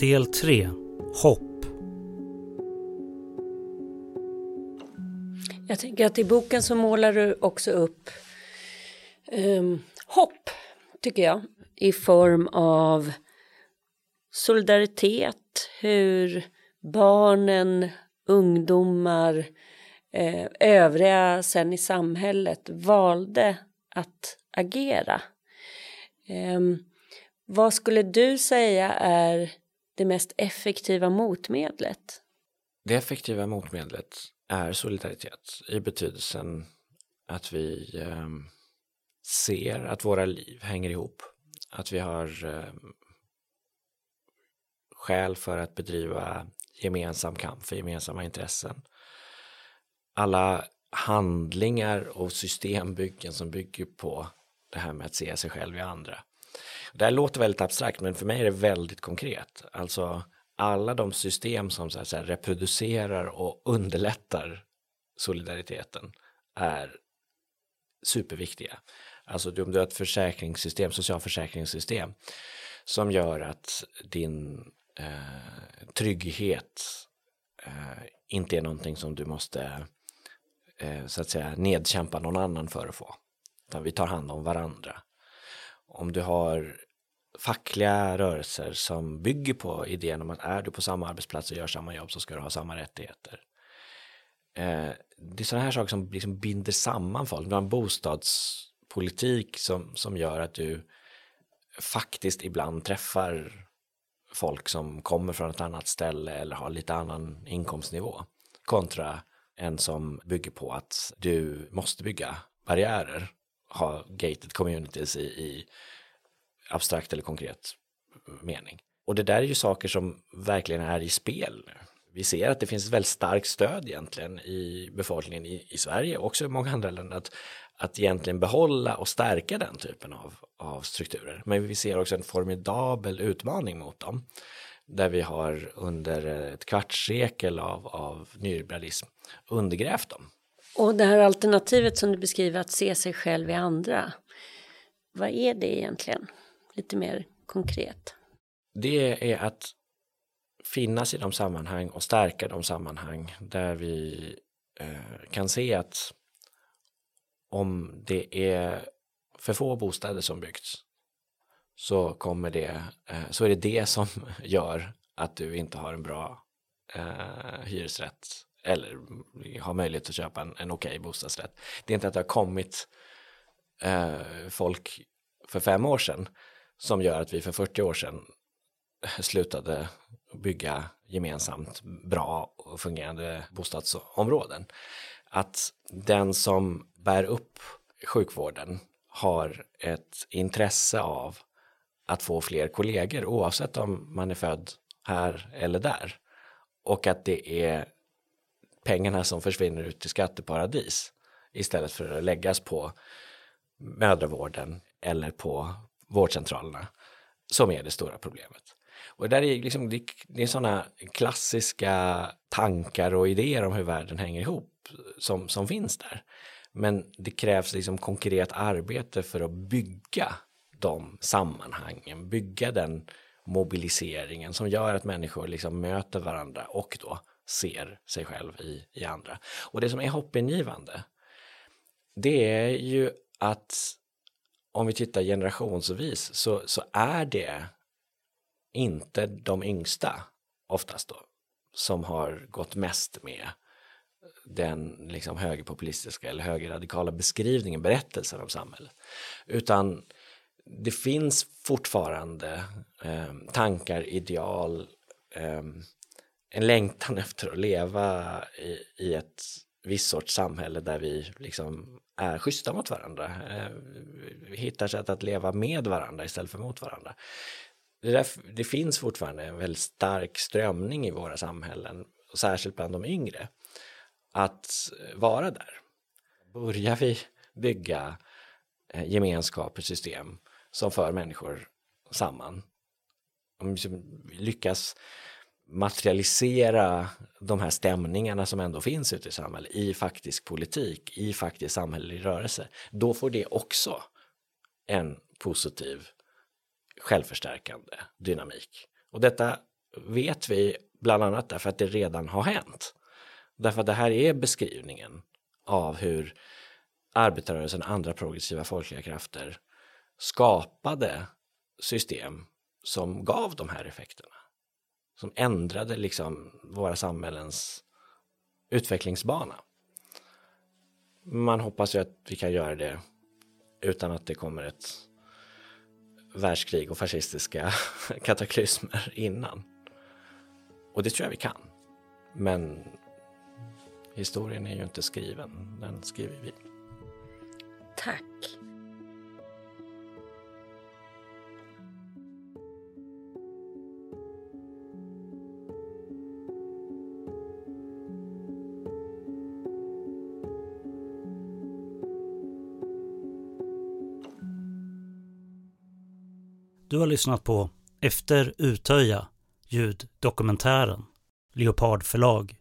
Del 3 Hopp Jag tänker att i boken så målar du också upp um, hopp, tycker jag, i form av solidaritet, hur barnen, ungdomar, eh, övriga sen i samhället valde att agera. Eh, vad skulle du säga är det mest effektiva motmedlet? Det effektiva motmedlet är solidaritet i betydelsen att vi eh, ser att våra liv hänger ihop. Att vi har eh, skäl för att bedriva gemensam kamp för gemensamma intressen. Alla handlingar och systembyggen som bygger på det här med att se sig själv i andra. Det här låter väldigt abstrakt men för mig är det väldigt konkret. Alltså alla de system som så här, reproducerar och underlättar solidariteten är superviktiga. Alltså om du har ett försäkringssystem, socialförsäkringssystem som gör att din eh, trygghet eh, inte är någonting som du måste eh, så att säga nedkämpa någon annan för att få. Utan vi tar hand om varandra. Om du har fackliga rörelser som bygger på idén om att är du på samma arbetsplats och gör samma jobb så ska du ha samma rättigheter. Eh, det är sådana här saker som liksom binder samman folk. Du har en bostadspolitik som, som gör att du faktiskt ibland träffar folk som kommer från ett annat ställe eller har lite annan inkomstnivå kontra en som bygger på att du måste bygga barriärer, ha gated communities i, i abstrakt eller konkret mening. Och det där är ju saker som verkligen är i spel nu. Vi ser att det finns ett väldigt starkt stöd egentligen i befolkningen i, i Sverige och också i många andra länder att, att egentligen behålla och stärka den typen av, av strukturer. Men vi ser också en formidabel utmaning mot dem där vi har under ett kvartssekel av, av nyliberalism undergrävt dem. Och det här alternativet som du beskriver att se sig själv i andra. Vad är det egentligen? lite mer konkret? Det är att finnas i de sammanhang och stärka de sammanhang där vi eh, kan se att om det är för få bostäder som byggts så kommer det, eh, så är det det som gör att du inte har en bra eh, hyresrätt eller har möjlighet att köpa en, en okej okay bostadsrätt. Det är inte att det har kommit eh, folk för fem år sedan som gör att vi för 40 år sedan slutade bygga gemensamt bra och fungerande bostadsområden. Att den som bär upp sjukvården har ett intresse av att få fler kollegor oavsett om man är född här eller där. Och att det är pengarna som försvinner ut till skatteparadis istället för att läggas på mödravården eller på vårdcentralerna som är det stora problemet. Och där är liksom, det, det är sådana klassiska tankar och idéer om hur världen hänger ihop som, som finns där. Men det krävs liksom konkret arbete för att bygga de sammanhangen, bygga den mobiliseringen som gör att människor liksom möter varandra och då ser sig själv i, i andra. Och det som är hoppingivande, det är ju att om vi tittar generationsvis så, så är det inte de yngsta oftast då som har gått mest med den liksom högerpopulistiska eller högerradikala beskrivningen, berättelsen om samhället. Utan det finns fortfarande eh, tankar, ideal, eh, en längtan efter att leva i, i ett visst sorts samhälle där vi liksom är schyssta mot varandra. Eh, hittar sätt att leva med varandra istället för mot varandra. Det, där, det finns fortfarande en väldigt stark strömning i våra samhällen, och särskilt bland de yngre, att vara där. Börjar vi bygga eh, gemenskaper, system som för människor samman, om vi liksom lyckas materialisera de här stämningarna som ändå finns ute i samhället i faktisk politik, i faktisk samhällelig rörelse, då får det också en positiv självförstärkande dynamik. Och detta vet vi bland annat därför att det redan har hänt. Därför att det här är beskrivningen av hur arbetarrörelsen och andra progressiva folkliga krafter skapade system som gav de här effekterna. Som ändrade liksom våra samhällens utvecklingsbana. Man hoppas ju att vi kan göra det utan att det kommer ett världskrig och fascistiska kataklysmer innan. Och det tror jag vi kan. Men historien är ju inte skriven, den skriver vi. Tack. Du har lyssnat på Efter Utöja, ljuddokumentären, Leopard förlag